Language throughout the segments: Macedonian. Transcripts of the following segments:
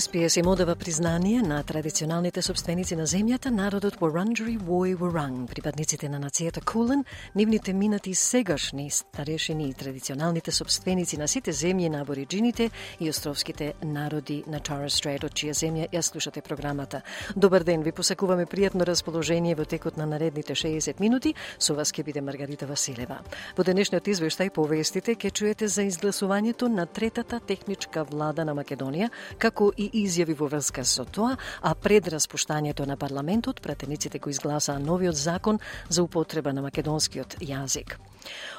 СПС им одава признание на традиционалните собственици на земјата, народот Wurundjeri Вој Wurrung, припадниците на нацијата Кулен, нивните минати и сегашни старешини и традиционалните собственици на сите земји на абориджините и островските народи на Чарлз Стрейт, од чија земја ја слушате програмата. Добар ден, ви посакуваме пријатно расположение во текот на наредните 60 минути. Со вас ќе биде Маргарита Василева. Во денешниот извештај повестите ќе чуете за изгласувањето на третата техничка влада на Македонија, како и и изјави во врска со тоа, а пред распуштањето на парламентот, пратениците го изгласаа новиот закон за употреба на македонскиот јазик.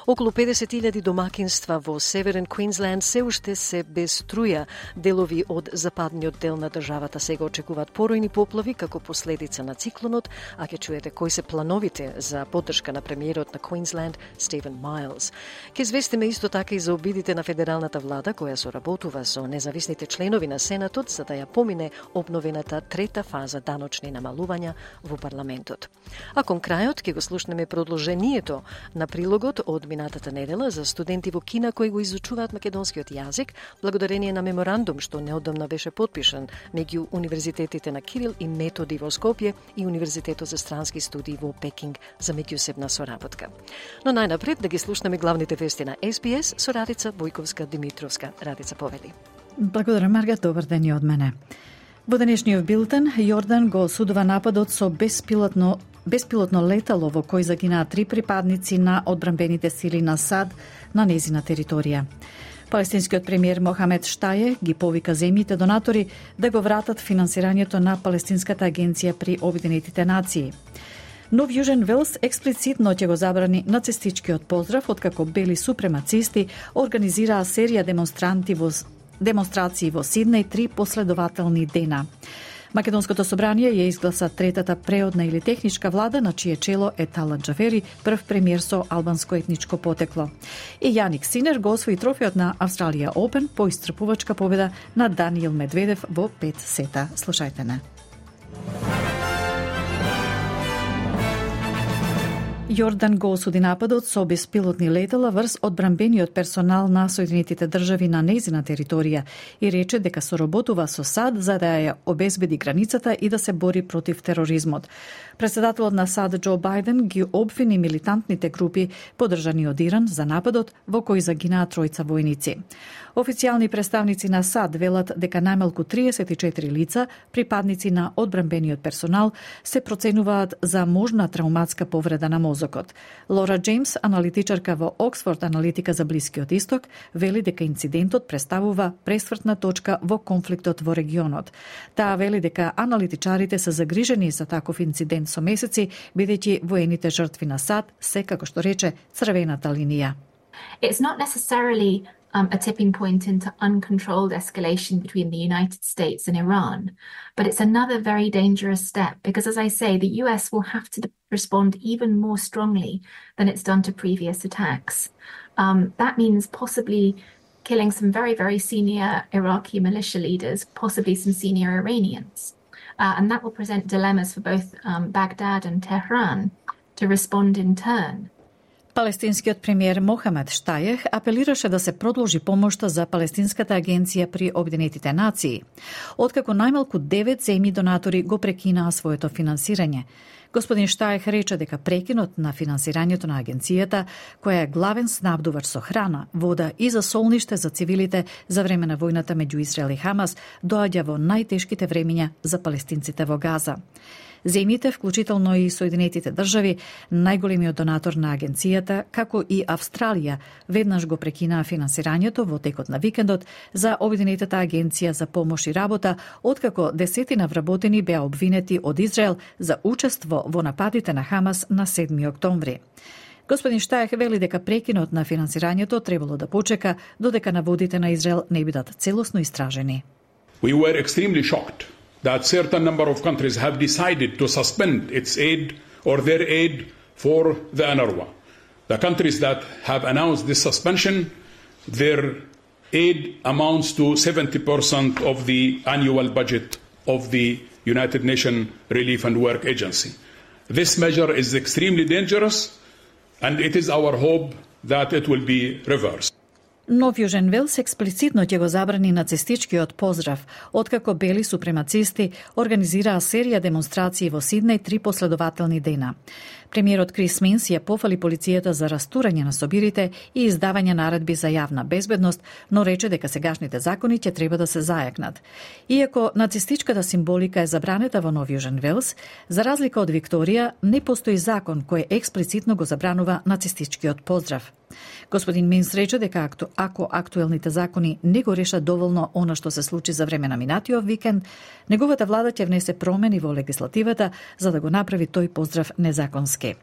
Околу 50.000 домакинства во Северен Квинсленд се уште се без струја. Делови од западниот дел на државата сега очекуваат поројни поплави како последица на циклонот, а ќе чуете кои се плановите за поддршка на премиерот на Квинсленд Стивен Майлз. Ке известиме исто така и за обидите на федералната влада која соработува со независните членови на Сенатот за да ја помине обновената трета фаза даночни намалувања во парламентот. А кон крајот ќе го слушнеме продолжението на прилогот од минатата недела за студенти во Кина кои го изучуваат македонскиот јазик, благодарение на меморандум што неодамна беше подпишан меѓу универзитетите на Кирил и Методи во Скопје и Универзитетот за странски студии во Пекинг за меѓусебна соработка. Но најнапред да ги слушнеме главните вести на SBS со Радица Бојковска Димитровска. Радица повели. Благодарам, Марга. Добар ден и од мене. Во денешниот билтен, Јордан го осудува нападот со беспилотно беспилотно летало во кој загинаа три припадници на одбранбените сили на САД на незина територија. Палестинскиот премиер Мохамед Штаје ги повика земјите донатори да го вратат финансирањето на Палестинската агенција при Обединетите нации. Нов Јужен Велс експлицитно ќе го забрани нацистичкиот поздрав откако бели супремацисти организираа серија демонстранти во демонстрации во Сиднеј три последователни дена. Македонското собрание ја изгласа третата преодна или техничка влада на чие чело е Талат Джафери, прв премиер со албанско етничко потекло. И Јаник Синер го освои трофеот на Австралија Опен по истрпувачка победа на Даниел Медведев во пет сета. Слушајте не. Јордан го осуди нападот со беспилотни летала врз одбранбениот персонал на Соединетите држави на незина територија и рече дека соработува со САД за да ја обезбеди границата и да се бори против тероризмот. Председателот на САД Џо Бајден ги обвини милитантните групи подржани од Иран за нападот во кој загинаа тројца војници. Официјални представници на САД велат дека најмалку 34 лица, припадници на одбранбениот персонал, се проценуваат за можна трауматска повреда на мозокот. Лора Джеймс, аналитичарка во Оксфорд аналитика за Блискиот исток, вели дека инцидентот представува пресвртна точка во конфликтот во регионот. Таа вели дека аналитичарите се загрижени за таков инцидент со месеци, бидејќи воените жртви на САД се, како што рече, црвената линија. It's not necessarily um, a tipping point into uncontrolled escalation between the United States and Iran. But it's another very dangerous step because, as I say, the US will have to respond even more strongly than it's done to previous attacks. Um, that means possibly killing some very, very senior Iraqi militia leaders, possibly some senior Iranians. Uh, and that will present dilemmas for both um, Baghdad and Tehran to respond in turn. Палестинскиот премиер Мохамед Штајех апелираше да се продолжи помошта за Палестинската агенција при Обединетите нации, откако најмалку 9 земји донатори го прекинаа своето финансирање. Господин Штајех рече дека прекинот на финансирањето на агенцијата, која е главен снабдувач со храна, вода и за солниште за цивилите за време на војната меѓу Израел и Хамас, доаѓа во најтешките времиња за палестинците во Газа. Земјите, вклучително и Соединетите држави, најголемиот донатор на агенцијата, како и Австралија, веднаш го прекинаа финансирањето во текот на викендот за Обединетата агенција за помош и работа, откако десетина вработени беа обвинети од Израел за учество во нападите на Хамас на 7 октомври. Господин Штајх вели дека прекинот на финансирањето требало да почека додека наводите на Израел не бидат целосно истражени. We were extremely shocked that certain number of countries have decided to suspend its aid or their aid for the UNRWA. The countries that have announced this suspension, their aid amounts to 70% of the annual budget of the United Nations Relief and Work Agency. This measure is extremely dangerous, and it is our hope that it will be reversed. Нов Јужен Велс експлицитно ќе го забрани нацистичкиот поздрав, откако бели супремацисти организираа серија демонстрации во Сиднеј три последователни дена. Премиерот Крис Минс ја пофали полицијата за растурање на собирите и издавање наредби за јавна безбедност, но рече дека сегашните закони ќе треба да се зајакнат. Иако нацистичката символика е забранета во Нов Јужен Велс, за разлика од Викторија, не постои закон кој експлицитно го забранува нацистичкиот поздрав. Господин Минс рече дека ако актуелните закони не го решат доволно она што се случи за време на минатиот викенд, неговата влада ќе внесе промени во легислативата за да го направи тој поздрав незаконски.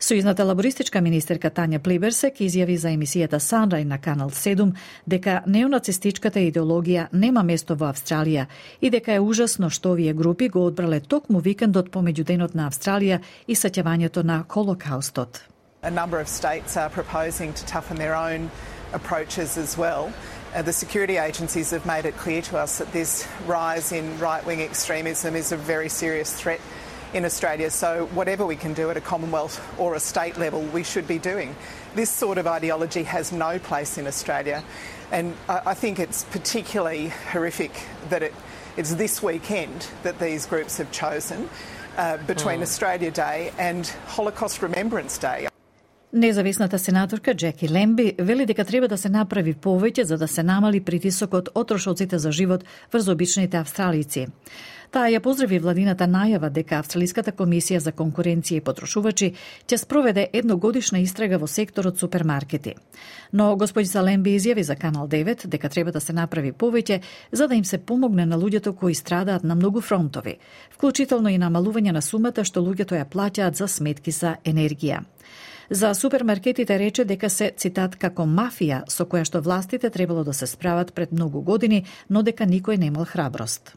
Сојузната лабористичка министерка Тања Плиберсек изјави за емисијата Санрај на Канал 7 дека неонацистичката идеологија нема место во Австралија и дека е ужасно што овие групи го одбрале токму викендот помеѓу денот на Австралија и сеќавањето на Холокаустот. A number of states are proposing to toughen their own approaches as well. Uh, the security agencies have made it clear to us that this rise in right wing extremism is a very serious threat in Australia. So, whatever we can do at a Commonwealth or a state level, we should be doing. This sort of ideology has no place in Australia. And I, I think it's particularly horrific that it, it's this weekend that these groups have chosen uh, between mm. Australia Day and Holocaust Remembrance Day. Независната сенаторка Джеки Лемби вели дека треба да се направи повеќе за да се намали притисокот од трошоците за живот врз обичните австралици. Таа ја поздрави владината најава дека Австралиската комисија за конкуренција и потрошувачи ќе спроведе едногодишна истрага во секторот супермаркети. Но господица Лемби изјави за Канал 9 дека треба да се направи повеќе за да им се помогне на луѓето кои страдаат на многу фронтови, вклучително и намалување на сумата што луѓето ја плаќаат за сметки за енергија. За супермаркетите рече дека се, цитат, како мафија со која што властите требало да се справат пред многу години, но дека никој немал храброст.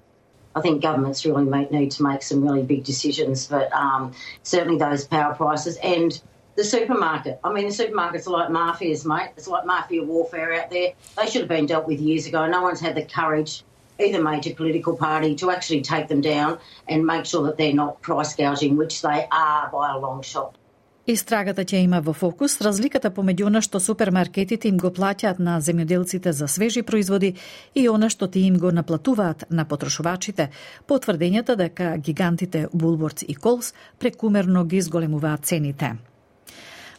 I think governments really may, need to make some really big decisions, but um, certainly those power prices and the supermarket. I mean, the supermarkets are like mafias, mate. It's like mafia warfare out there. They should have been dealt with years ago. No one's had the courage, either major political party, to actually take them down and make sure that they're not price gouging, which they are by a long shot. Истрагата ќе има во фокус разликата помеѓу она што супермаркетите им го плаќаат на земјоделците за свежи производи и она што ти им го наплатуваат на потрошувачите, по тврдењата дека гигантите Булворц и Колс прекумерно ги изголемуваат цените.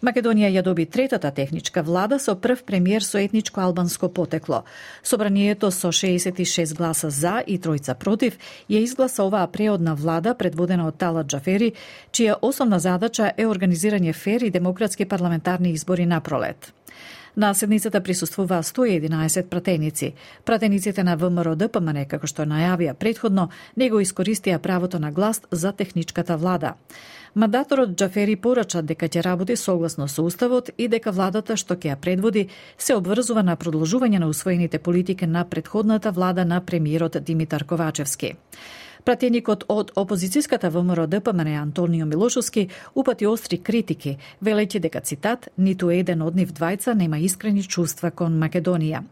Македонија ја доби третата техничка влада со прв премиер со етничко албанско потекло. Собранието со 66 гласа за и тројца против ја изгласа оваа преодна влада предводена од Тала Джафери, чија основна задача е организирање фер и демократски парламентарни избори на пролет. На седницата присуствуваа 111 пратеници. Пратениците на ВМРО ДПМН, како што најавија предходно, него искористија правото на глас за техничката влада. Мандаторот Джафери порача дека ќе работи согласно со Уставот и дека владата што ќе ја предводи се обврзува на продолжување на усвоените политики на предходната влада на премиерот Димитар Ковачевски. Пратеникот од опозицијската ВМРО ДПМН Антонио Милошовски упати остри критики, велејќи дека цитат ниту еден од нив двајца нема искрени чувства кон Македонија.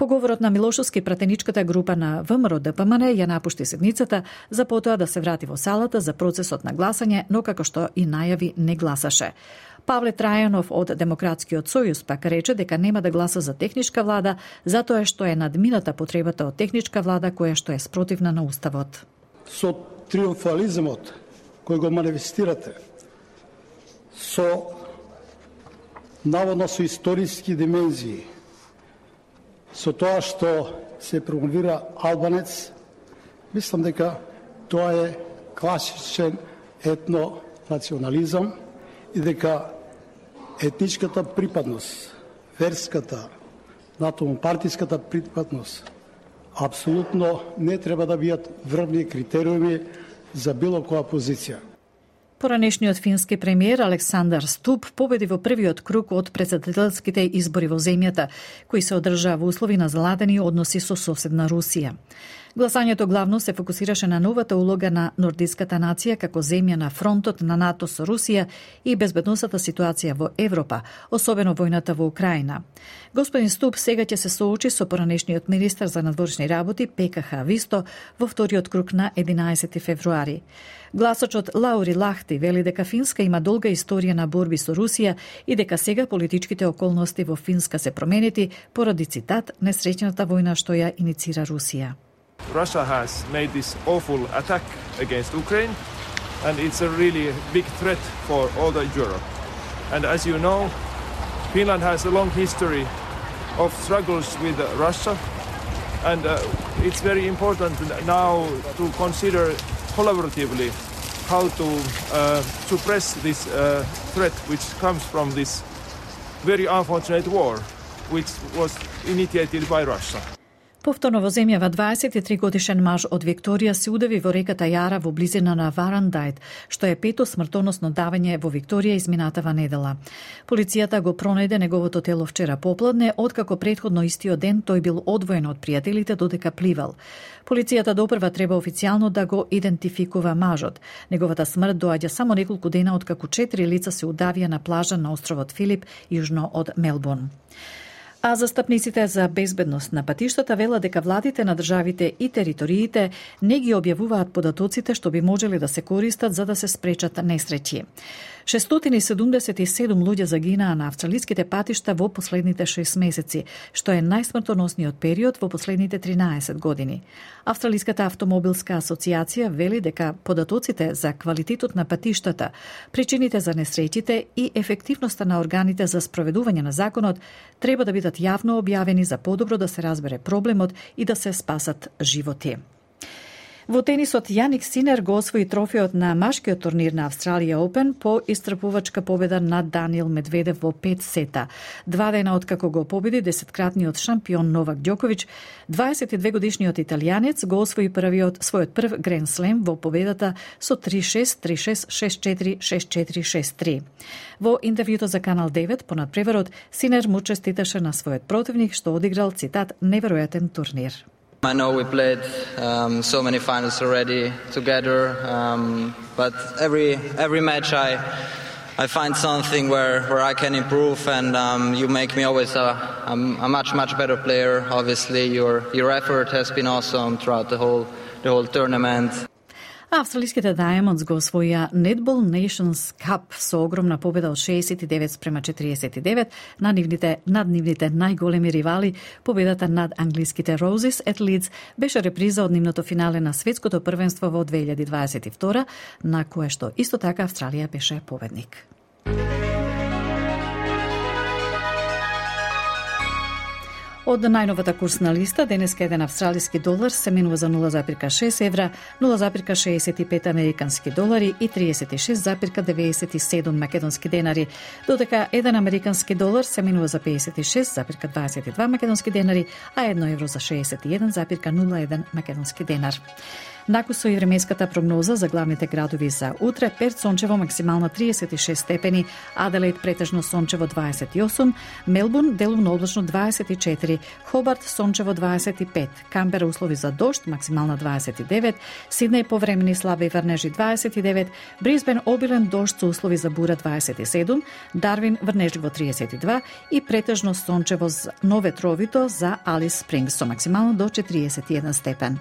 Поговорот на Милошовски, пратеничката група на ВМРО ДПМН ја напушти седницата за потоа да се врати во салата за процесот на гласање, но како што и најави не гласаше. Павле Трајанов од Демократскиот сојуз пак рече дека нема да гласа за техничка влада, затоа што е надмината потребата од техничка влада која што е спротивна на уставот. Со триумфализмот кој го манифестирате, со наводно со историски димензии, со тоа што се промовира албанец, мислам дека тоа е класичен етнонационализам и дека етничката припадност, верската, натомопартиската припадност, апсолутно не треба да бидат врвни критериуми за било која позиција. Поранешниот фински премиер Александар Ступ победи во првиот круг од председателските избори во земјата, кои се одржаа во услови на зладени односи со соседна Русија. Гласањето главно се фокусираше на новата улога на нордиската нација како земја на фронтот на НАТО со Русија и безбедносната ситуација во Европа, особено војната во Украина. Господин Ступ сега ќе се соочи со поранешниот министер за надворешни работи ПКХ Висто во вториот круг на 11 февруари. Гласачот Лаури Лахти вели дека Финска има долга историја на борби со Русија и дека сега политичките околности во Финска се променети поради цитат несреќната војна што ја иницира Русија. Russia has made this awful attack against Ukraine, and it's a really big threat for all the Europe. And as you know, Finland has a long history of struggles with Russia, and uh, it's very important now to consider collaboratively how to uh, suppress this uh, threat which comes from this very unfortunate war, which was initiated by Russia. Повторно во земјава 23 годишен маж од Викторија се удави во реката Јара во близина на Варандајт, што е пето смртоносно давање во Викторија изминатава недела. Полицијата го пронајде неговото тело вчера попладне, откако предходно истиот ден тој бил одвоен од пријателите додека пливал. Полицијата допрва треба официјално да го идентификува мажот. Неговата смрт доаѓа само неколку дена откако четири лица се удавија на плажа на островот Филип, јужно од Мелбурн. А застапниците за безбедност на патиштата велат дека владите на државите и териториите не ги објавуваат податоците што би можеле да се користат за да се спречат несреќи. 677 луѓе загинаа на австралиските патишта во последните 6 месеци, што е најсмртоносниот период во последните 13 години. Австралиската автомобилска асоциација вели дека податоците за квалитетот на патиштата, причините за несреќите и ефективноста на органите за спроведување на законот треба да бидат јавно објавени за подобро да се разбере проблемот и да се спасат животи. Во тенисот Јаник Синер го освои трофеот на машкиот турнир на Австралија Опен по истрпувачка победа над Даниел Медведев во 5 сета. Два дена откако го победи десеткратниот шампион Новак Ѓоковиќ, 22 годишниот италијанец го освои првиот својот прв Грен Слем во победата со 3-6, 3-6, 6-4, 6-4, 6-3. Во интервјуто за Канал 9 понад надпреварот Синер му честиташе на својот противник што одиграл цитат неверојатен турнир. I know we played um, so many finals already together, um, but every every match I I find something where, where I can improve, and um, you make me always a, a, a, much much better player. Obviously, your your effort has been awesome throughout the whole the whole tournament. А австралиските Diamonds го освоја Netball Nations Cup со огромна победа од 69 спрема 49 на нивните, над нивните најголеми ривали. Победата над англиските Roses at Leeds беше реприза од нивното финале на светското првенство во 2022, на кое што исто така Австралија беше победник. Од најновата курсна листа, денеска еден австралиски долар се менува за 0,6 евра, 0,65 американски долари и 36,97 македонски денари, додека еден американски долар се менува за 56,22 македонски денари, а едно евро за 61,01 македонски денар. Наку со и временската прогноза за главните градови за утре, Перт сончево максимално 36 степени, Аделаид претежно сончево 28, Мелбурн делумно облачно 24, Хобарт сончево 25, Камбера услови за дошт максимално 29, Сиднеј повремени слаби врнежи 29, Брисбен обилен дошт со услови за бура 27, Дарвин врнежливо 32 и претежно сончево но ветровито за Алис Спрингс со максимално до 41 степен.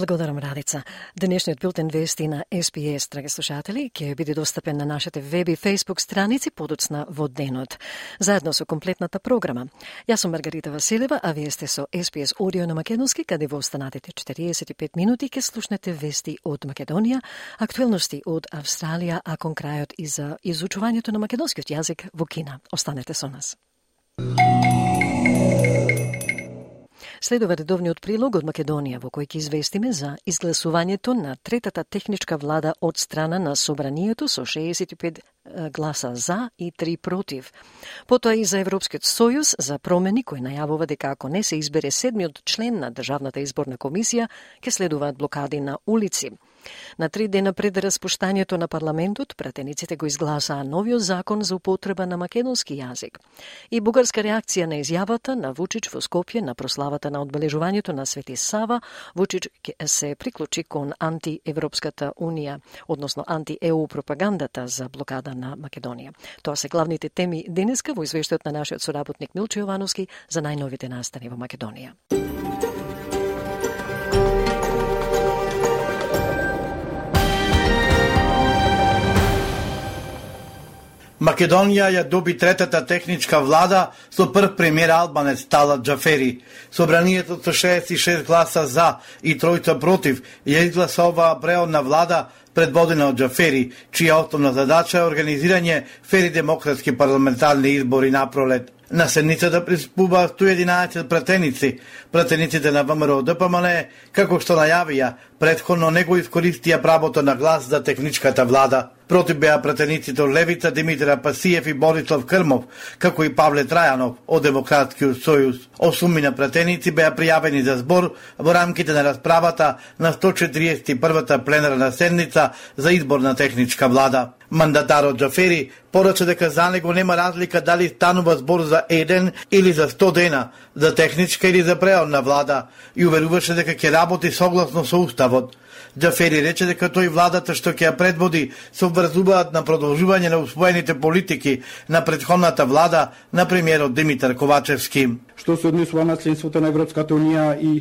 Благодарам, Радица. Денешниот билтен вести на SPS, драги слушатели, ќе биде достапен на нашите веб и фейсбук страници подоцна во денот, заедно со комплетната програма. Јас сум Маргарита Василева, а вие сте со SPS Одио на Македонски, каде во останатите 45 минути ќе слушнете вести од Македонија, актуелности од Австралија, а кон крајот и за изучувањето на македонскиот јазик во Кина. Останете со нас. Следува редовниот прилог од Македонија во кој ќе известиме за изгласувањето на третата техничка влада од страна на Собранието со 65 гласа за и 3 против. Потоа и за Европскиот сојуз за промени кој најавува дека ако не се избере седмиот член на Државната изборна комисија, ќе следуваат блокади на улици. На три дена пред распуштањето на парламентот, пратениците го изгласаа новиот закон за употреба на македонски јазик. И бугарска реакција на изјавата на Вучич во Скопје на прославата на одбележувањето на Свети Сава, Вучич се приклучи кон антиевропската унија, односно анти-ЕУ пропагандата за блокада на Македонија. Тоа се главните теми денеска во извештајот на нашиот соработник Милчо Јовановски за најновите настани во Македонија. Македонија ја доби третата техничка влада со прв премиер Албанец Талат Джафери. Собранието со 66 гласа за и тројца против ја изгласова преодна влада предводена од Джафери, чија основна задача е организирање фери демократски парламентарни избори на пролет. На седницата приспува 111 пратеници. Пратениците на ВМРО ДПМН, како што најавија, предходно него искористија правото на глас за техничката влада. Против беа пратениците од Левица Димитра Пасиев и Борислав Крмов, како и Павле Трајанов од Демократскиот сојуз. Осумина пратеници беа пријавени за збор во рамките на расправата на 141-та пленарна седница за избор на техничка влада. Мандатарот Джафери порача дека за него нема разлика дали станува збор за еден или за 100 дена, за техничка или за преодна влада и уверуваше дека ќе работи согласно со уставот. Джафери рече дека тој владата што ќе ја предводи се обврзуваат на продолжување на усвоените политики на предходната влада на премиерот Димитар Ковачевски. Што се однесува на членството на Европската унија и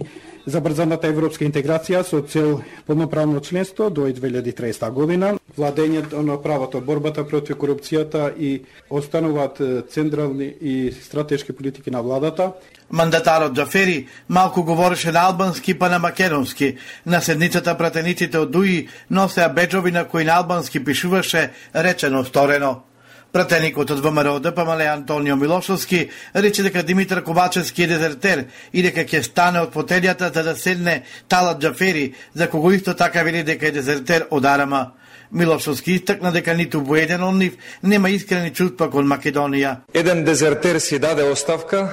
забрзаната европска интеграција со цел полноправно членство до 2030 година, владењето на правото, борбата против корупцијата и остануваат централни и стратешки политики на владата. Мандатарот Джафери малку говореше на албански па на македонски. На седницата пратениците од ДУИ носеа беџови на кои на албански пишуваше речено сторено. Пратеникот од ВМРО ДПМЛ Антонио Милошовски рече дека Димитар Ковачевски е дезертер и дека ќе стане од потелјата за да седне Талат Джафери, за кого исто така вели дека е дезертер од Арама. Милошовски истакна дека ниту во еден од нив нема искрени чувства кон Македонија. Еден дезертер си даде оставка,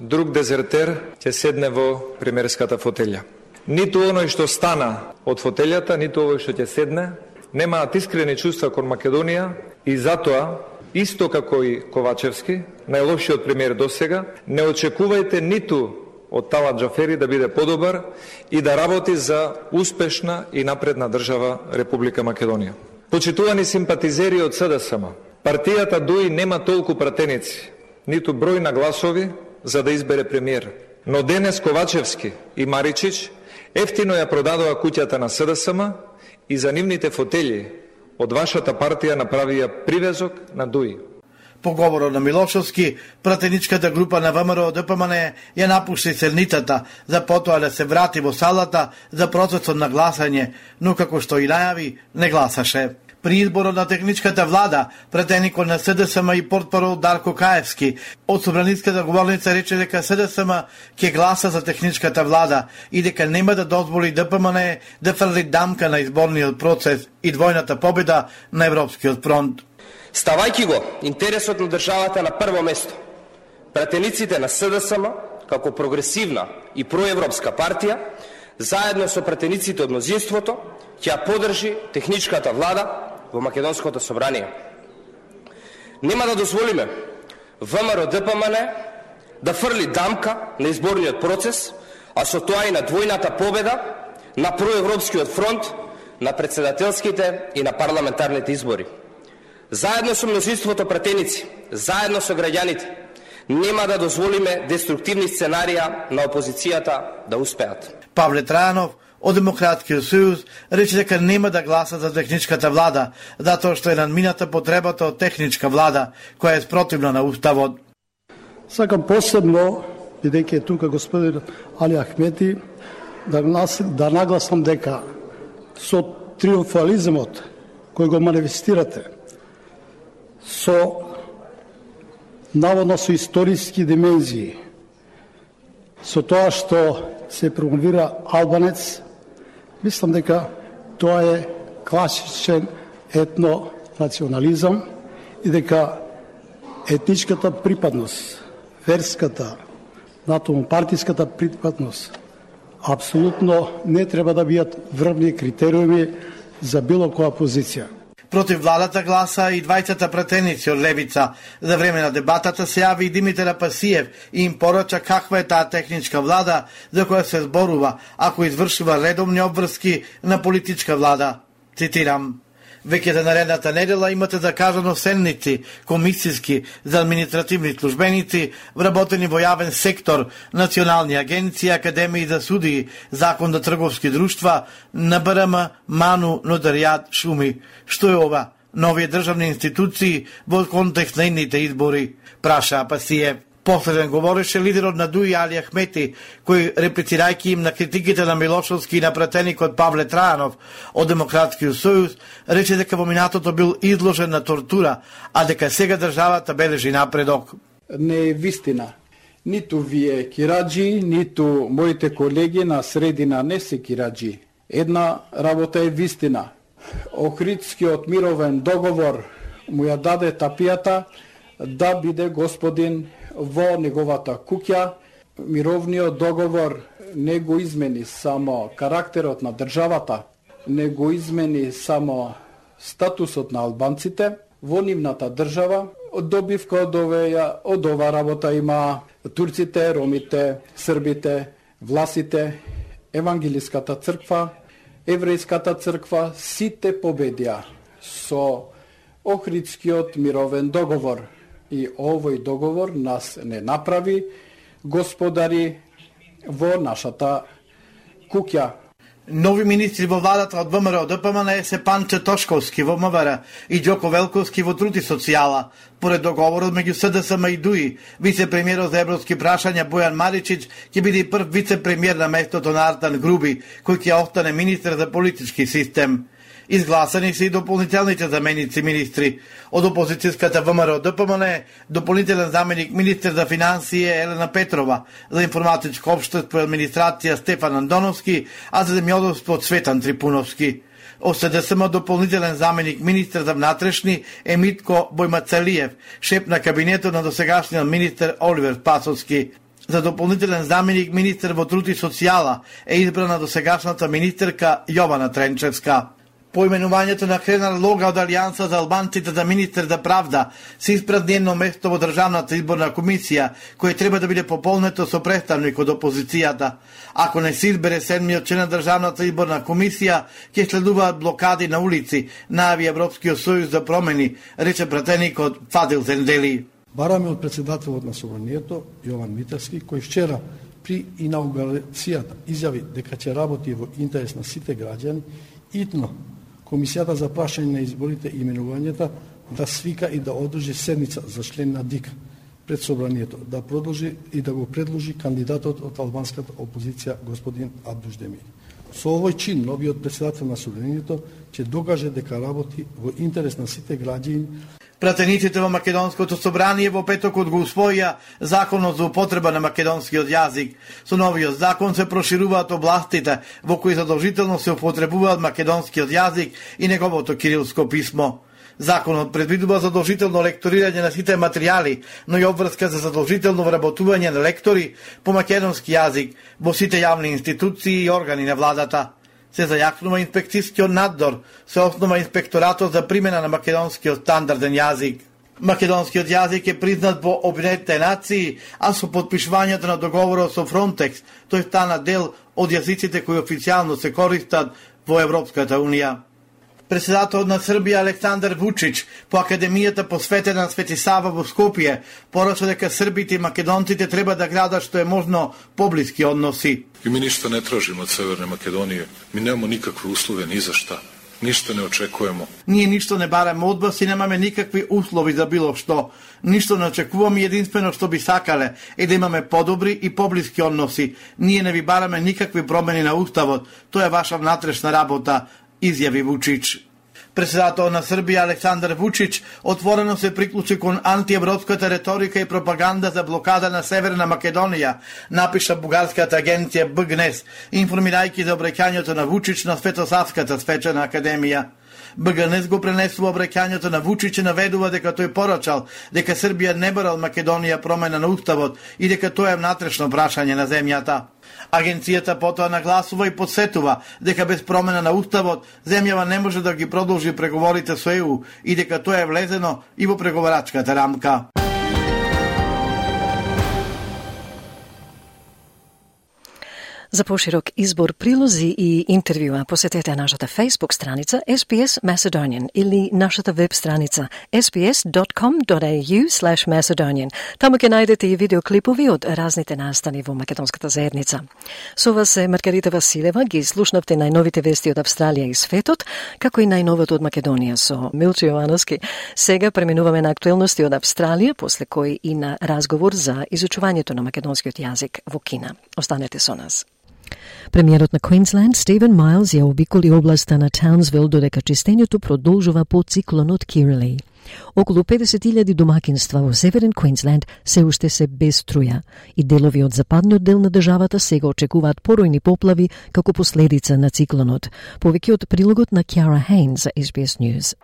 друг дезертер ќе седне во премиерската фотелја. Ниту оној што стана од фотелјата, ниту овој што ќе седне, немаат искрени чувства кон Македонија и затоа исто како и Ковачевски, најлошиот премиер до сега, не очекувајте ниту од Тала Джафери да биде подобар и да работи за успешна и напредна држава Република Македонија. Почитувани симпатизери од СДСМ, партијата ДУИ нема толку пратеници, ниту број на гласови за да избере премиер. Но денес Ковачевски и Маричич ефтино ја продадоа куќата на СДСМ и за нивните фотели од вашата партија направија привезок на ДУИ. По говорот на Милошовски, пратеничката група на ВМРО ДПМН ја напушти седницата за потоа да се врати во салата за процесот на гласање, но како што и најави, не гласаше. При изборот на техничката влада, претеникот на СДСМ и портпарол Дарко Каевски од Собраниската говорница рече дека СДСМ ќе гласа за техничката влада и дека нема да дозволи ДПМН да фрли дамка на изборниот процес и двојната победа на Европскиот фронт. Ставајки го интересот на државата на прво место, пратениците на СДСМ, како прогресивна и проевропска партија, заедно со пратениците од мнозинството, ќе подржи техничката влада во Македонското собрание. Нема да дозволиме ВМРО ДПМН да фрли дамка на изборниот процес, а со тоа и на двојната победа на проевропскиот фронт на председателските и на парламентарните избори. Заедно со мнозинството претеници, заедно со граѓаните, нема да дозволиме деструктивни сценарија на опозицијата да успеат. Павле Трајанов, од Демократскиот сојуз рече дека нема да гласа за техничката влада, затоа што е надмината потребата од техничка влада, која е спротивна на уставот. Сакам посебно, бидејќи е тука господин Али Ахмети, да, нас, да нагласам дека со триумфализмот кој го манифестирате, со наводно со историски димензии, Со тоа што се промовира албанец, мислам дека тоа е класичен етнонационализам и дека етничката припадност, верската, натаму партиската припадност апсолутно не треба да бидат врвни критериуми за било која позиција. Против владата гласа и двајцата пратеници од Левица. За време на дебатата се јави и Димитар Апасиев и им порача каква е таа техничка влада за која се зборува ако извршува редовни обврски на политичка влада. Цитирам. Веќе за наредната недела имате да закажано сенници комисиски за административни службеници, вработени во јавен сектор, национални агенции, академии за суди, закон за трговски друштва, НБРМ, МАНУ, Нотаријат, Шуми. Што е ова? Нови државни институции во контекст на идните избори, праша Апасиев. Последен говореше лидерот на Дуи Али Ахмети, кој реплицирајќи им на критиките на Милошовски и на пратеникот Павле Трајанов од Демократскиот сојуз, рече дека во минатото бил изложен на тортура, а дека сега државата бележи напредок. Не е вистина. Ниту вие кираджи, ниту моите колеги на средина не се кираджи. Една работа е вистина. Охридскиот мировен договор му ја даде тапијата да биде господин во неговата куќа. Мировниот договор не го измени само карактерот на државата, не го измени само статусот на албанците во нивната држава. Добивка од овеја, од ова работа има турците, ромите, србите, власите, евангелиската црква, еврејската црква, сите победија со Охридскиот мировен договор – и овој договор нас не направи господари во нашата куќа. Нови министри во владата од ВМРО ДПМН е Панче Тошковски во МВР и Ѓоко Велковски во Трути социјала. Поред договорот меѓу СДСМ и ДУИ, вице-премиерот за европски прашања Бојан Маричич ќе биде и прв вице-премиер на местото на Артан Груби, кој ќе остане министер за политички систем. Изгласани се и дополнителните заменици министри. Од опозицијската ВМРО ДПМН дополнителен заменик министр за финансии Елена Петрова, за информатичко обштество и администрација Стефан Андоновски, а за земјоделство Цветан Трипуновски. ОСДСМ дополнителен заменик министр за внатрешни е Митко Бојмацелиев, шеп на кабинетот на досегашниот министр Оливер Пасовски. За дополнителен заменик министр во труд и социјала е избрана досегашната министерка Јована Тренчевска. Поименувањето на Хренар Лога од Алијанса за албанците за министер за правда се испразни едно место во Државната изборна комисија, кој треба да биде пополнето со представник од опозицијата. Ако не се избере седмиот член на Државната изборна комисија, ќе следуваат блокади на улици, најави Европскиот сојуз за промени, рече пратеникот Фадил Зендели. Бараме од председателот на Собранието, Јован Митарски, кој вчера при инаугурацијата изјави дека ќе работи во интерес на сите граѓани, итно Комисијата за прашање на изборите и именувањата да свика и да одржи седница за член на ДИК пред собранието, да продолжи и да го предложи кандидатот од албанската опозиција господин Абдуждемир. Со овој чин, новиот председател на собранието ќе докаже дека работи во интерес на сите граѓани Пратениците во Македонското собрание во петокот го усвоија законот за употреба на македонскиот јазик. Со новиот закон се прошируваат областите во кои задолжително се употребуваат македонскиот јазик и неговото кирилско писмо. Законот предвидува задолжително лекторирање на сите материјали, но и обврска за задолжително вработување на лектори по македонски јазик во сите јавни институции и органи на владата се зајакнува инспекцијскиот надзор, се основа инспекторатот за примена на македонскиот стандарден јазик. Македонскиот јазик е признат во Обединетите нации, а со подпишувањето на договорот со Фронтекс, тој стана дел од јазиците кои официјално се користат во Европската Унија. Председателот на Србија Александар Вучич по Академијата посветена на Свети Сава во Скопје порача дека србите и македонците треба да градат што е можно поблиски односи. И ми ништо не тражимо од Северна Македонија. Ми немамо никакви услови ни за шта. Ништо не очекуваме. Ние ништо не бараме од вас и немаме никакви услови за било што. Ништо не очекуваме единствено што би сакале е да имаме подобри и поблиски односи. Ние не ви бараме никакви промени на уставот. Тоа е ваша внатрешна работа изјави Вучич. Председател на Србија Александар Вучич отворено се приклучи кон антиевропската реторика и пропаганда за блокада на Северна Македонија, напиша бугарската агенција БГНЕС, информирајќи за обраќањето на Вучич на Светосавската свечена академија. БГНС го пренесува обраќањето на Вучич и наведува дека тој порачал дека Србија не барал Македонија промена на уставот и дека тоа е внатрешно прашање на земјата. Агенцијата потоа нагласува и подсетува дека без промена на уставот земјава не може да ги продолжи преговорите со ЕУ и дека тоа е влезено и во преговарачката рамка. За поширок избор прилози и интервјуа посетете нашата Facebook страница SPS Macedonian или нашата веб страница sps.com.au Macedonian. Таму ќе најдете и видеоклипови од разните настани во македонската заедница. Со вас е Маргарита Василева, ги слушнавте најновите вести од Австралија и светот, како и најновото од Македонија со Милчо Јовановски. Сега преминуваме на актуелности од Австралија, после кој и на разговор за изучувањето на македонскиот јазик во Кина. Останете со нас. Премиерот на Квинсленд Стивен Майлз ја обиколи областа на Таунсвил додека чистењето продолжува по циклонот Кирли. Околу 50.000 домакинства во Северен Квинсленд се уште се без струја и делови од западниот дел на државата сега очекуваат поројни поплави како последица на циклонот. Повеќе од прилогот на Кјара Хейн за SBS News.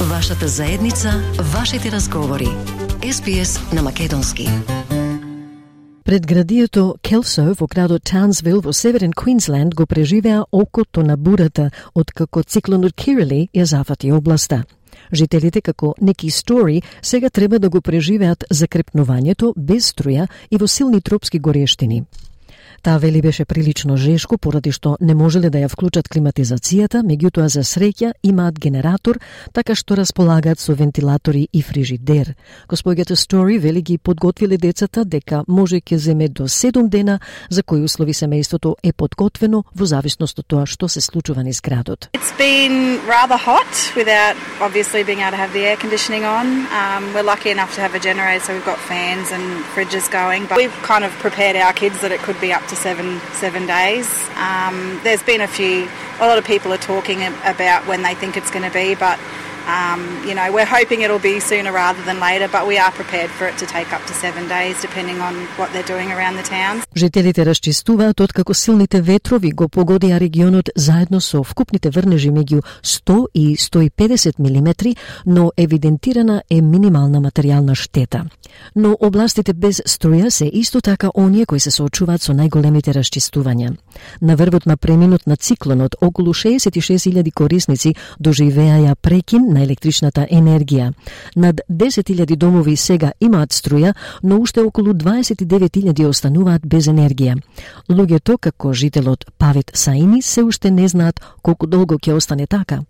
Вашата заедница, вашите разговори. SBS на Македонски. Предградието Келсо во градот Таунсвил во Северен Квинсленд го преживеа окото на бурата од како циклонот Кирили ја зафати областа. Жителите како неки стори сега треба да го преживеат закрепнувањето без струја и во силни тропски горештини. Таа вели беше прилично жешко поради што не можеле да ја вклучат климатизацијата, меѓутоа за среќа имаат генератор, така што располагаат со вентилатори и фрижидер. Господјата Стори вели ги подготвиле децата дека може ќе земе до 7 дена за кои услови семејството е подготвено во зависност од тоа што се случува низ градот. It's been rather hot without obviously being able to have the air conditioning on. Um, we're lucky enough to have a generator so we've got fans and fridges going, but we've kind of prepared our kids that it could be up to seven seven days. Um, there's been a few. A lot of people are talking about when they think it's going to be, but um, you know we're hoping it'll be sooner rather than later. But we are prepared for it to take up to seven days, depending on what they're doing around the towns. Жителите расчистуваат откако силните ветрови го погодија регионот заедно со вкупните врнежи меѓу 100 и 150 милиметри, но евидентирана е минимална материјална штета. Но областите без струја се исто така оние кои се соочуваат со најголемите расчистувања. На врвот на преминот на циклонот, околу 66.000 корисници доживеаја прекин на електричната енергија. Над 10.000 домови сега имаат струја, но уште околу 29.000 остануваат без енергија. Луѓето, како жителот Павет Саини, се уште не знаат колку долго ќе остане така.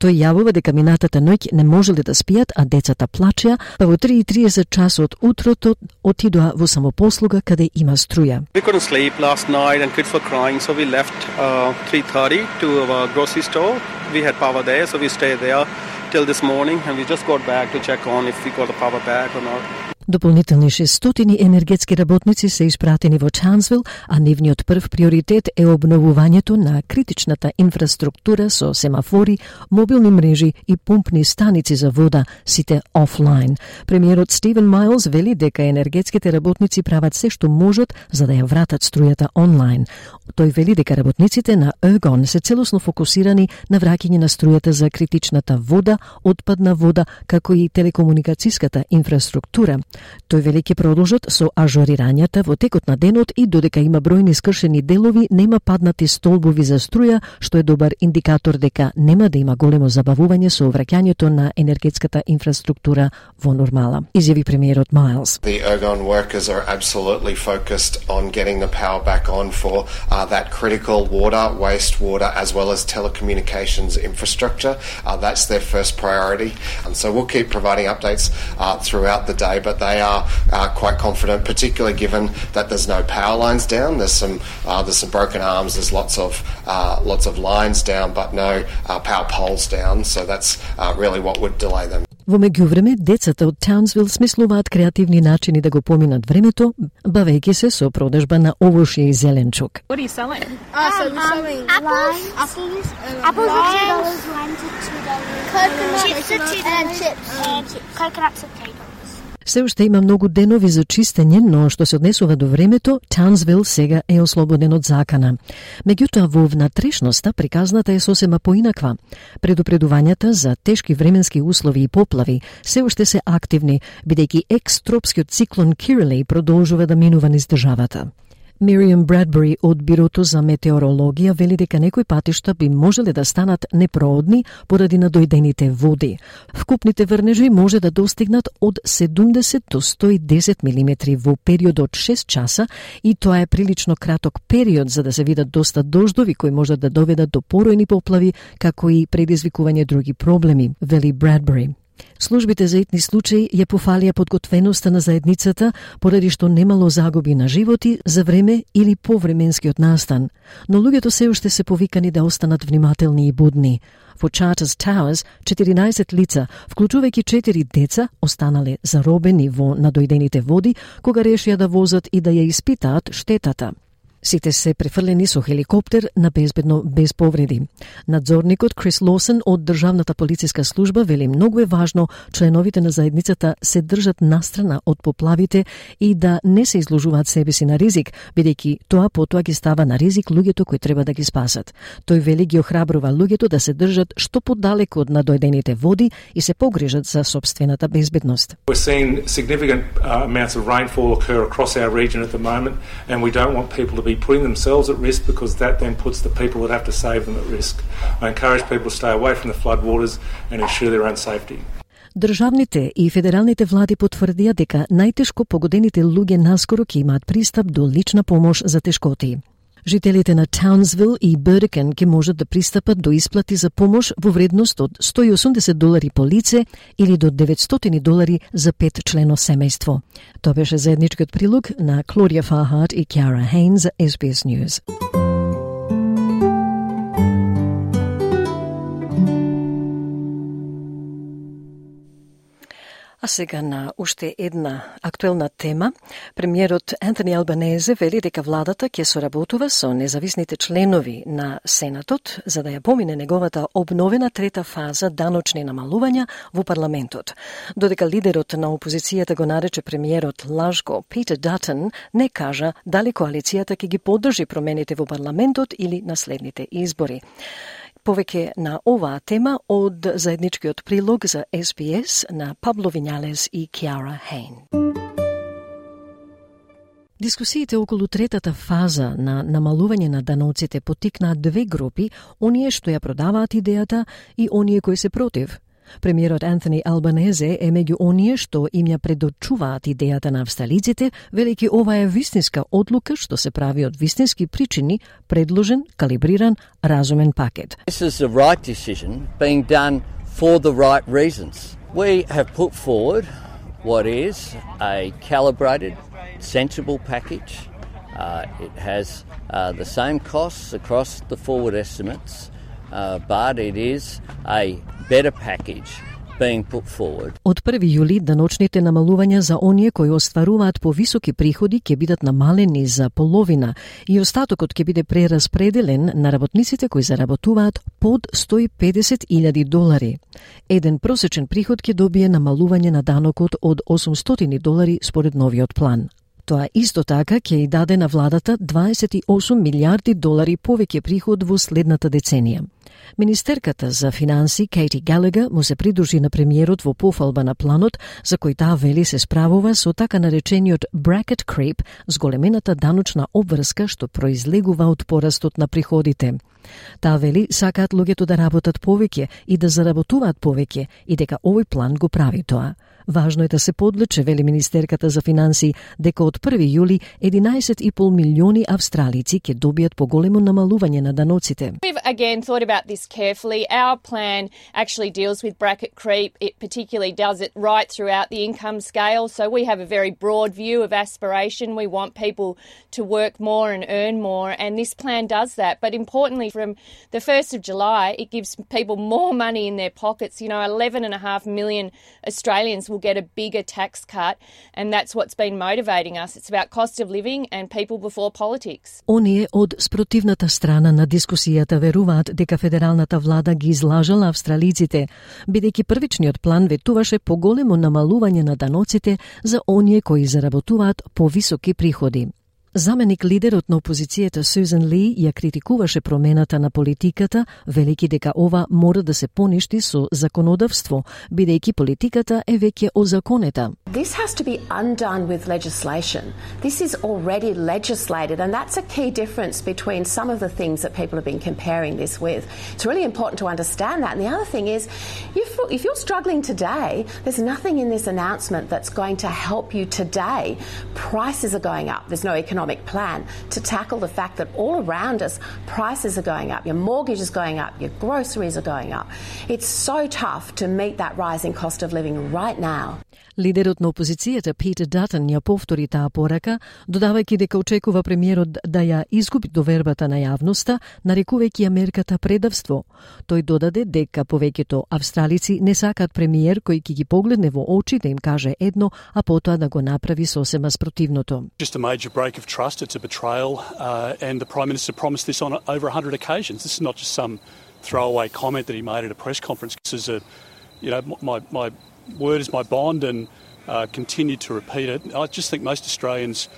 Тој јавува дека минатата ноќ не можеле да спијат, а децата плачеа, па во 3.30 часот утрото отидоа во самопослуга каде има струја. We couldn't sleep last night and kids were crying, so we left uh, 3.30 to our grocery store. We had power there, so we stayed there till this morning and we just got back to check on if we got the power back or not. Дополнителни 600 енергетски работници се испратени во Чансвил, а нивниот прв приоритет е обновувањето на критичната инфраструктура со семафори, мобилни мрежи и пумпни станици за вода, сите офлайн. Премиерот Стивен Майлз вели дека енергетските работници прават се што можат за да ја вратат струјата онлайн. Тој вели дека работниците на Ergon се целосно фокусирани на враќање на струјата за критичната вода, отпадна вода, како и телекомуникацијската инфраструктура. Тој вели ќе продолжат со ажорирањата во текот на денот и додека има бројни скршени делови, нема паднати столбови за струја, што е добар индикатор дека нема да има големо забавување со враќањето на енергетската инфраструктура во нормала. Изјави премиерот Майлс. The Ergon workers are absolutely focused on getting the power back on for uh, that critical water, wastewater, as well as telecommunications infrastructure. Uh, that's their first priority. And so we'll keep providing updates uh, throughout the day, but they are uh, quite confident, particularly given that there's no power lines down. There's some uh, there's some broken arms. There's lots of uh, lots of lines down, but no uh, power poles down. So that's uh, really what would delay them. Во меѓувреме, децата од Таунсвил смислуваат креативни начини да го поминат времето, бавејќи се со продажба на овошје и зеленчук. What are you selling? Uh, so we're selling apples, apples, apples are two dollars, limes are two dollars, coconut, chips are two dollars, and chips, and chips. coconuts are three dollars. Се уште има многу денови за чистење, но што се однесува до времето, Таунсвил сега е ослободен од закана. Меѓутоа, во внатрешноста приказната е сосема поинаква. Предупредувањата за тешки временски услови и поплави се уште се активни, бидејќи екстропскиот циклон Кирли продолжува да минува низ државата. Мириам Брадбери од Бирото за метеорологија вели дека некои патишта би можеле да станат непроодни поради надојдените води. Вкупните врнежи може да достигнат од 70 до 110 мм во период од 6 часа и тоа е прилично краток период за да се видат доста дождови кои можат да доведат до поројни поплави, како и предизвикување други проблеми, вели Брадбери. Службите за итни случаи ја пофалија подготвеноста на заедницата поради што немало загуби на животи за време или по временскиот настан, но луѓето се уште се повикани да останат внимателни и будни. Во Charters Towers, 14 лица, вклучувајќи 4 деца, останале заробени во надојдените води кога решија да возат и да ја испитаат штетата. Сите се префрлени со хеликоптер на безбедно без повреди. Надзорникот Крис Лосен од Државната полициска служба вели многу е важно членовите на заедницата се држат настрана од поплавите и да не се изложуваат себе си на ризик, бидејќи тоа потоа ги става на ризик луѓето кои треба да ги спасат. Тој вели ги охрабрува луѓето да се држат што подалеку од надојдените води и се погрижат за собствената безбедност. We're seeing significant uh, amounts of rainfall occur across our region at the moment and we don't want people to be be putting themselves at risk because that then puts the people that have to save them at risk. I encourage people to stay away from the floodwaters and ensure their own safety. Државните и федералните влади потврдија дека најтешко погодените луѓе наскоро ќе имаат пристап до лична помош за тешкоти. Жителите на Таунсвил и Беркен ќе можат да пристапат до исплати за помош во вредност од 180 долари по лице или до 900 долари за пет члено семејство. Тоа беше заедничкиот прилог на Клодија Фахарт и Кјара Хейн за SBS News. А сега на уште една актуелна тема. Премиерот Антони Албанезе вели дека владата ќе соработува со независните членови на Сенатот за да ја помине неговата обновена трета фаза даночни намалувања во парламентот. Додека лидерот на опозицијата го нарече премиерот лажко Питер Датон не кажа дали коалицијата ќе ги поддржи промените во парламентот или на следните избори. Повеќе на оваа тема од заедничкиот прилог за SBS на Пабло Винјалес и Киара Хейн. Дискусиите околу третата фаза на намалување на даноците потикнаа две групи, оние што ја продаваат идејата и оние кои се против, Премиерот Антони Албанезе е меѓу оние што им ја предочуваат идејата на австралиците, велики ова е вистинска одлука што се прави од вистински причини, предложен, калибриран, разумен пакет. This is the right decision being done for the right reasons. We have put forward what is a calibrated, sensible package. Uh, it has uh, the same costs across the forward estimates, uh, but it is a better package being put forward. Од 1 јули даночните намалувања за оние кои остваруваат повисоки приходи ќе бидат намалени за половина и остатокот ќе биде прераспределен на работниците кои заработуваат под 150.000 долари. Еден просечен приход ќе добие намалување на данокот од 800 долари според новиот план. Тоа исто така ќе и даде на владата 28 милиарди долари повеќе приход во следната деценија. Министерката за финанси Кейти Галега му се придружи на премиерот во пофалба на планот за кој таа вели се справува со така наречениот bracket creep, зголемената даночна обврска што произлегува од порастот на приходите. Таа вели сакаат луѓето да работат повеќе и да заработуваат повеќе и дека овој план го прави тоа. Важно е да се подлече, вели Министерката за финансии дека од 1 јули 11,5 милиони австралици ќе добијат поголемо намалување на даноците. We've again thought about this carefully. Our plan actually deals with bracket creep. It particularly does it right throughout the income scale. So we have a very broad view of aspiration. We want people to work more and earn more, and this plan does that. But importantly, from the 1st of July, it gives people more money in their pockets. You know, 11.5 million Australians will get a bigger tax cut, and that's what's been motivating us. It's about cost of living and people before politics. Оние од спротивната страна на дискусијата веруваат дека федералната влада ги излажала австралиците, бидејќи првичниот план ветуваше поголемо намалување на даноците за оние кои заработуваат повисоки приходи. Заменик лидерот на опозицијата Сузан Ли ја критикуваше промената на политиката, велики дека ова мора да се поништи со законодавство, бидејќи политиката е веќе озаконета. This has to be undone with legislation. This is already legislated, and that's a key difference between some of the things that people have been comparing this with. It's really important to understand that. And the other thing is, if, if you're struggling today, there's nothing in this announcement that's going to help you today. Prices are going up. There's no economic economic plan to tackle the fact that all around us prices are going up, your mortgage is going up, your groceries are going up. It's so tough to meet that rising cost of living right now. Лидерот на опозицијата Питер Датон ја повтори таа порака, додавајќи дека очекува премиерот да ја изгуби довербата на јавноста, нарекувајќи ја мерката предавство. Тој додаде дека повеќето австралици не сакаат премиер кој ќе ги погледне во очи да им каже едно, а потоа да го направи сосема спротивното. Just a major break of trust, it's a betrayal, uh, and the Prime Minister promised this on over 100 occasions. This is not just some throwaway comment that he made at a press conference. This is a, you know, my, my word is my bond and uh, continue to repeat it. I just think most Australians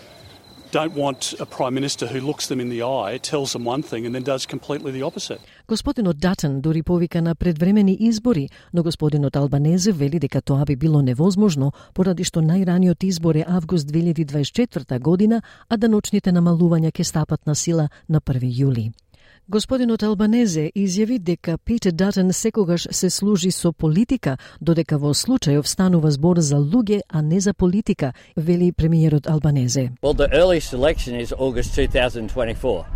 don't want a Prime Minister who looks them in the eye, tells them one thing and then does completely the opposite. Господинот Датен дури повика на предвремени избори, но господинот Албанезе вели дека тоа би било невозможно поради што најраниот избор е август 2024 година, а даночните намалувања ќе стапат на сила на 1 јули. Господинот Албанезе изјави дека Пит Датен секогаш се служи со политика, додека во случајов станува збор за луѓе, а не за политика, вели премиерот Албанезе. Well, the early selection is August 2024.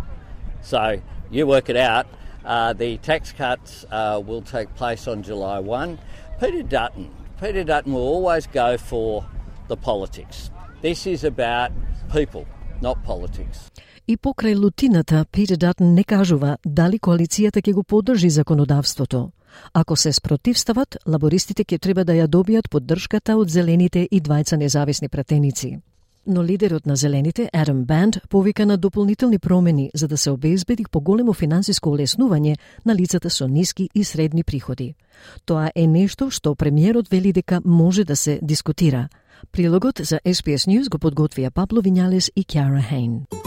So, you work it out. Uh, the tax cuts uh, will take place on July 1. Peter Dutton, Peter Dutton will always go for the politics. This is about people, not politics. И покрај лутината, Питер Датн не кажува дали коалицијата ќе го поддржи законодавството. Ако се спротивстават, лабористите ќе треба да ја добијат поддршката од зелените и двајца независни пратеници. Но лидерот на зелените, Адам Банд, повика на дополнителни промени за да се обезбеди поголемо финансиско олеснување на лицата со ниски и средни приходи. Тоа е нешто што премиерот вели дека може да се дискутира. Прилогот за SPS News го подготвија Пабло Винјалес и Кјара Хейн.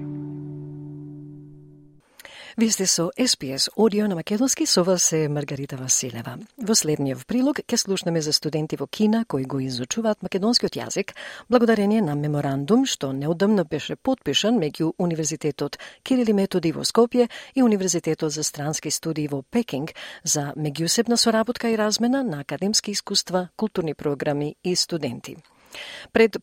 Вие сте со SPS Одио на Македонски, со вас е Маргарита Василева. Во следниот прилог ќе слушнеме за студенти во Кина кои го изучуваат македонскиот јазик, благодарение на меморандум што неодамна беше подпишан меѓу Универзитетот Кирили Методи во Скопје и Универзитетот за странски студии во Пекинг за меѓусебна соработка и размена на академски искуства, културни програми и студенти. Пред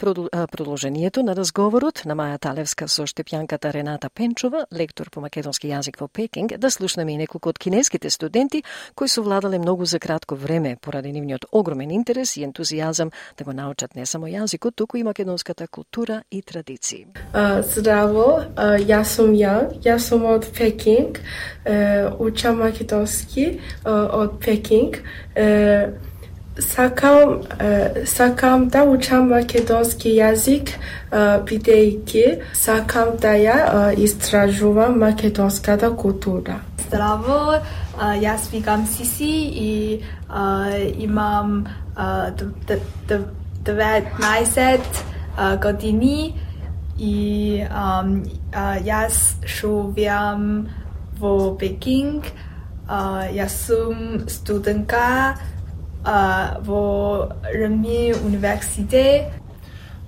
продолжението на разговорот на Маја Талевска со Штепјанката Рената Пенчова, лектор по македонски јазик во Пекинг, да слушнеме и неколку од кинеските студенти кои се владале многу за кратко време поради нивниот огромен интерес и ентузијазам да го научат не само јазикот, туку и македонската култура и традиции. Здраво, јас сум ја, јас сум од Пекинг, учам македонски од Пекинг. Сакам, сакам да учам македонски јазик, бидејќи сакам да ја истражувам македонската култура. Здраво, јас викам Сиси и имам 19 години и јас шувам во Пекинг. Јас сум студентка во Рми университет.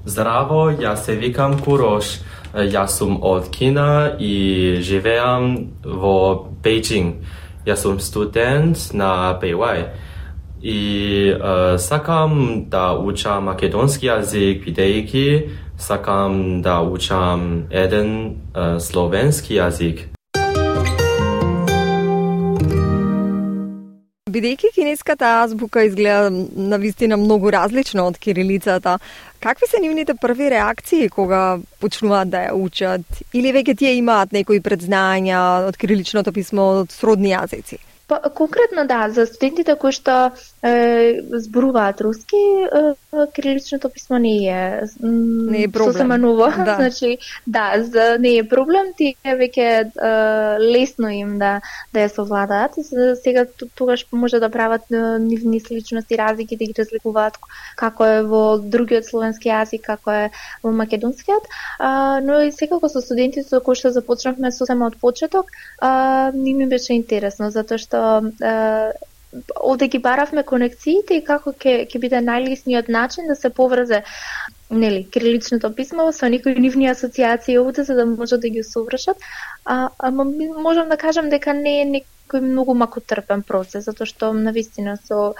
Здраво, јас се викам Курош. Јас сум од Кина и живеам во Бејджинг. Јас сум студент на Бејвај. И uh, сакам да учам македонски јазик, бидејќи сакам да учам еден uh, словенски јазик. Бидејќи кинеската азбука изгледа на вистина многу различна од кирилицата, какви се нивните први реакции кога почнуваат да ја учат или веќе тие имаат некои предзнања од кириличното писмо од сродни јазици? Па, конкретно да, за студентите кои што зборуваат руски, кириличното писмо не е не е проблем. сосема ново. Да. значи, да, за, не е проблем, тие веќе лесно им да да ја совладаат. Сега тогаш може да прават нивни сличности разлики, да ги разликуваат како е во другиот словенски јазик, како е во македонскиот. Но и секако со студентите кои што започнавме сосема од почеток, а, не ми беше интересно затоа што овде ги баравме конекциите и како ќе ќе биде најлесниот начин да се поврзе нели кириличното писмо со некои нивни асоциации овде за да може да ги совршат. А, а можам да кажам дека не е некој многу макотрпен процес затоа што навистина со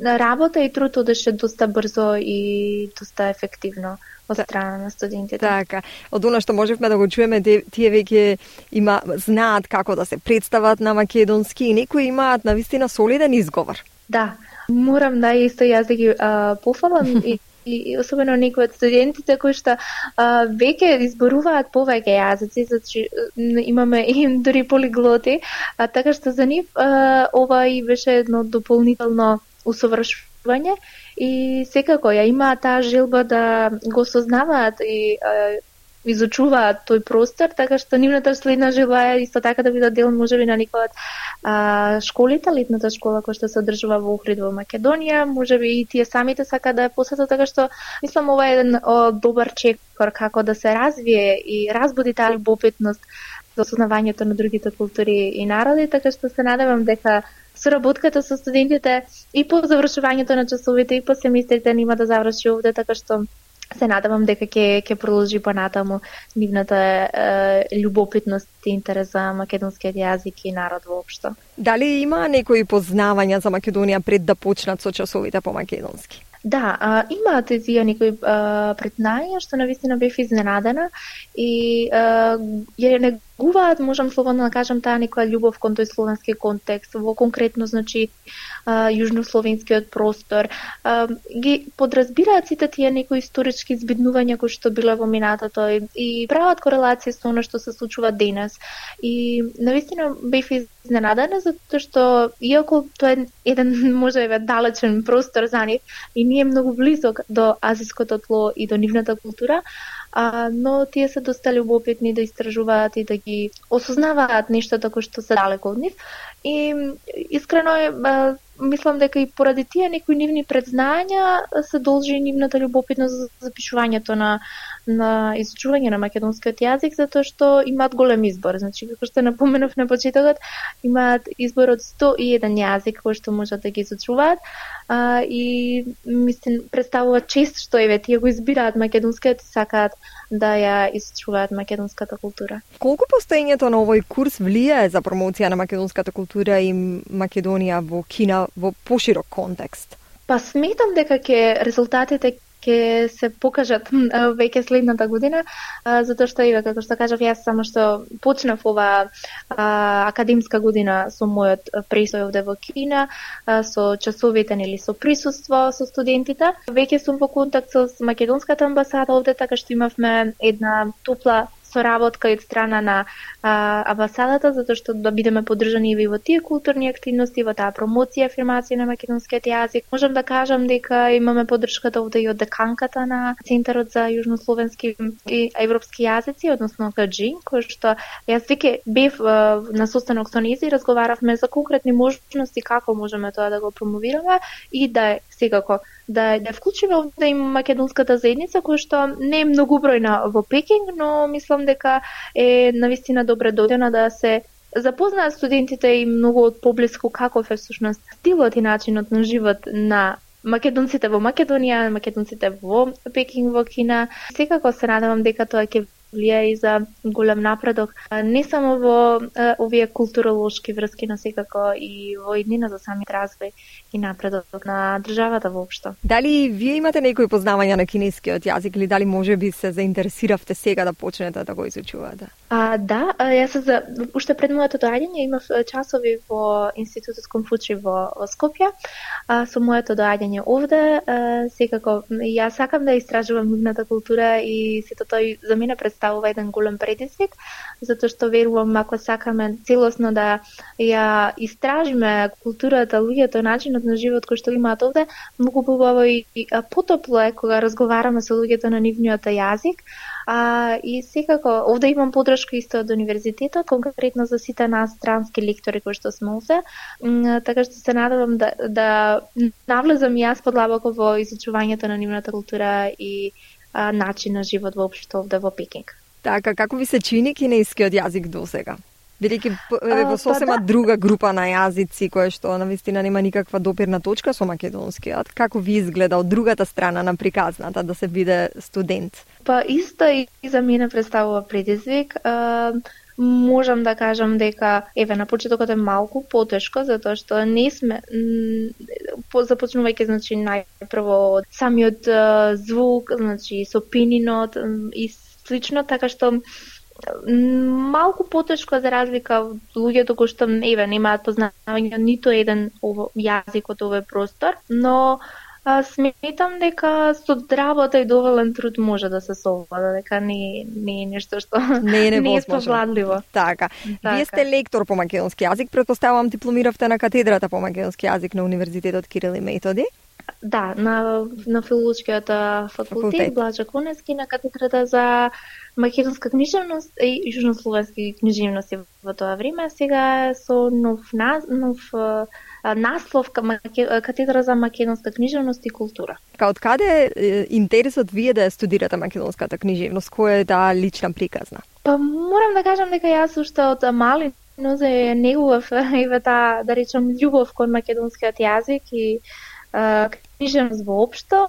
работа и труд одеше доста брзо и доста ефективно од страна на студентите. Така, од она што можевме да го чуеме, тие веќе има знаат како да се представат на македонски и некои имаат на вистина солиден изговор. Да, морам да исто јас да ги а, пофалам и и особено некои од студентите кои што а, веќе изборуваат повеќе јазици, значи имаме и дури полиглоти, а така што за нив а, ова и беше едно дополнително усовршување и секако ја има таа желба да го сознаваат и а, изучуваат тој простор, така што нивната следна желба е исто така да бидат дел можеби на некоја школите, летната школа која што се одржува во Охрид во Македонија, можеби и тие самите сака да ја посетат, така што мислам ова е еден о, добар чекор како да се развие и разбуди таа любопитност за осознавањето на другите култури и народи, така што се надевам дека соработката со студентите и по завршувањето на часовите и по семестрите нема да заврши овде, така што се надевам дека ќе ќе продолжи понатаму нивната е, љубопитност и интерес за македонскиот јазик и народ воопшто. Дали има некои познавања за Македонија пред да почнат со часовите по македонски? Да, а, имаат тие некои преднања што навистина бев изненадена и а, ја негуваат, можам слободно да кажам, таа некоја љубов кон тој словенски контекст, во конкретно, значи, јужнословенскиот простор. Ги подразбираат сите тие некои исторички збиднувања кои што биле во минатото и, и прават корелација со оно што се случува денес. И навистина бев изненадена затоа што иако тоа е еден може можеби далечен простор за нив и ние многу близок до азиското тло и до нивната култура, а, но тие се доста любопитни да истражуваат и да ги осознаваат нештата кои што се далеко од нив. И искрено е, а, мислам дека и поради тие некои нивни предзнања се должи нивната любопитност за запишувањето на на изучување на македонскиот јазик затоа што имаат голем избор. Значи како што напоменав на почетокот, имаат избор од 101 јазик кој што можат да ги изучуваат а, и мислам представува чест што еве тие го избираат македонскиот и сакаат да ја изучуваат македонската култура. Колку постоењето на овој курс влијае за промоција на македонската култура и Македонија во Кина во поширок контекст? Па сметам дека ќе резултатите ќе се покажат веќе следната година, затоа што и како што кажав јас само што почнав ова академска година со мојот престој овде во Кина, со часовите нели со присуство со студентите. Веќе сум во контакт со македонската амбасада овде, така што имавме една топла соработка од страна на а, амбасадата, затоа што да бидеме поддржани и во тие културни активности, во таа промоција, афирмација на македонскиот јазик. Можам да кажам дека имаме поддршката овде и од деканката на Центарот за јужнословенски и европски јазици, односно КАДЖИ, кој што јас веќе бев на состанок со низи и разговаравме за конкретни можности како можеме тоа да го промовираме и да е секако да да вклучиме овде и македонската заедница која што не е многу бројна во Пекинг, но мислам дека е навистина добре додена да се запознаат студентите и многу од поблиску каков е всушност стилот и начинот на живот на македонците во Македонија, македонците во Пекинг, во Кина. Секако се надевам дека тоа ќе влија и за голем напредок не само во овие културолошки врски, но секако и во иднина за самиот развој и напредок на државата воопшто. Дали вие имате некои познавања на кинескиот јазик или дали може би се заинтересиравте сега да почнете да го изучувате? А, да, јас се за уште пред моето доаѓање имав часови во Институтот Конфуци во, во Скопје. А, со моето доаѓање овде, а, секако јас сакам да истражувам нивната култура и сето тој за мене представува еден голем предизвик, затоа што верувам ако сакаме целосно да ја истражиме културата, луѓето, начинот на живот кој што имаат овде, многу побаво и, и потопло е кога разговараме со луѓето на нивниот јазик. А, и секако, овде имам подршка исто од универзитетот, конкретно за сите нас странски лектори кои што сме овде, така што се надевам да, да навлезам јас подлабоко во изучувањето на нивната култура и а, начин на живот воопшто овде во Пекинг. Така, како ви се чини кинескиот јазик до сега? Бидејќи во сосема па, да. друга група на јазици која што на вистина нема никаква допирна точка со македонскиот. Како ви изгледа од другата страна на приказната да се биде студент? Па исто и за мене представува предизвик. Uh, можам да кажам дека еве на почетокот е малку потешко затоа што не сме започнувајќи значи најпрво од самиот звук, значи со пининот и слично така што малку потешко за разлика од луѓето кои што еве немаат познавање ниту еден јазик од овој простор, но а, сметам дека со работа и доволен труд може да се совлада, дека не, не е нешто што не е, не е повладливо. Така. така. Вие сте лектор по македонски јазик, претпоставувам дипломиравте на катедрата по македонски јазик на Универзитетот Кирил и Методи. Да, на, на филолошкиот факултет, факултет. Блажа Конески, на катедрата за македонска книжевност и јужнословенски книжевности во тоа време. Сега со нов, нов наслов катедра за македонска книжевност и култура. Као од каде интересот вие да студирате македонската книжевност? Која е таа лична приказна? Па морам да кажам дека јас уште од мали нозе негував еве таа да речам љубов кон македонскиот јазик и книжевност воопшто.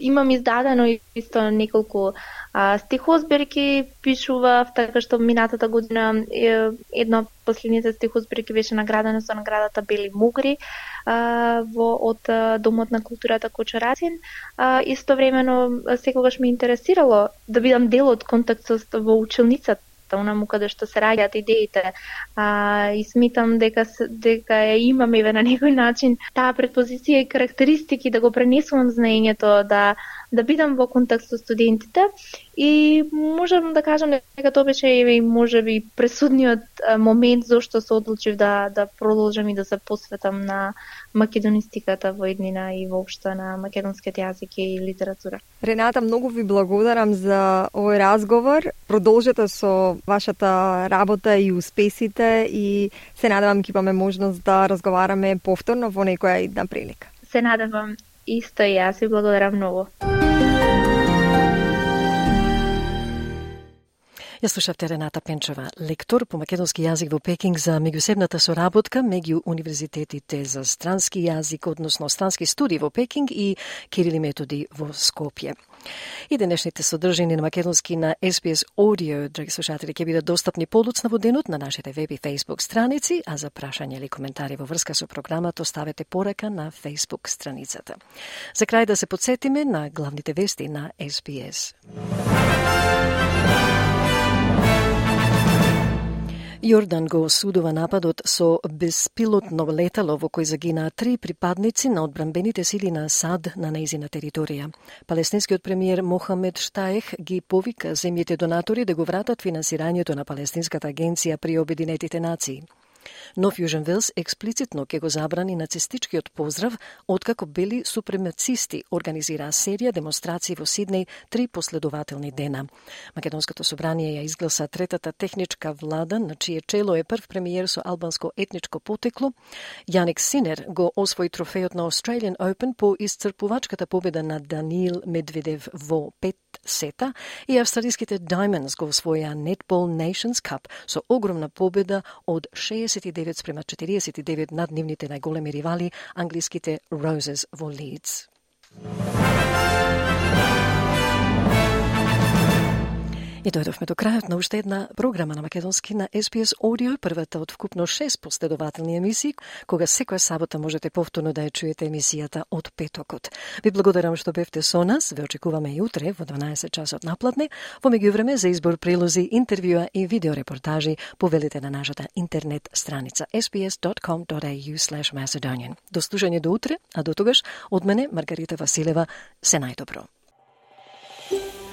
Имам издадено исто неколку а, стихозбирки, пишував, така што минатата година е, една од последните стихозбирки беше наградена со наградата Бели Мугри а, во, од Домот на културата Кочарацин. А, истовремено секогаш ме интересирало да бидам дел од контактот во училницата онаму каде што се раѓаат идеите. А, и смитам дека дека ја имам еве на некој начин таа предпозиција и карактеристики да го пренесувам знаењето, да да бидам во контакт со студентите и можам да кажам дека тоа беше и можеби пресудниот момент зашто се одлучив да да продолжам и да се посветам на македонистиката во еднина и воопшто на македонскиот јазик и литература. Рената, многу ви благодарам за овој разговор. Продолжете со вашата работа и успесите и се надевам ќе имаме можност да разговараме повторно во некоја една прилика. Се надевам исто и јас ви благодарам многу. Ја слушавте Рената Пенчева, лектор по македонски јазик во Пекинг за меѓусебната соработка меѓу универзитетите за странски јазик, односно странски студии во Пекинг и Кирили методи во Скопје. И денешните содржини на македонски на SBS Audio, драги слушатели, ќе бидат достапни подоцна во денот на нашите веб и Facebook страници, а за прашања или коментари во врска со програмата оставете порака на Facebook страницата. За крај да се подсетиме на главните вести на SBS. Јордан го осудува нападот со беспилотно летало во кој загинаа три припадници на одбранбените сили на САД на нејзина територија. Палестинскиот премиер Мохамед Штаех ги повика земјите донатори да го вратат финансирањето на Палестинската агенција при Обединетите нации. Нов Јужен Велс експлицитно ќе го забрани нацистичкиот поздрав, откако бели супремацисти организираа серија демонстрации во Сиднеј три последователни дена. Македонското собрание ја изгласа третата техничка влада, на чие чело е прв премиер со албанско етничко потекло. Јаник Синер го освои трофејот на Australian Open по исцрпувачката победа на Даниил Медведев во пет сета и австралиските Diamonds го освоја Netball Nations Cup со огромна победа од 69 49 спрема 49 над нивните најголеми ривали, англиските Roses во Лидс. И дојдовме до крајот на уште една програма на македонски на SPS Audio, првата од вкупно 6 последователни емисии, кога секоја сабота можете повторно да ја чуете емисијата од петокот. Ви благодарам што бевте со нас, ве очекуваме и утре во 12 часот наплатне, во меѓувреме за избор прилози, интервјуа и видеорепортажи повелите на нашата интернет страница sbs.com.au macedonian. До слушање до утре, а до тогаш, од мене, Маргарита Василева, се најдобро.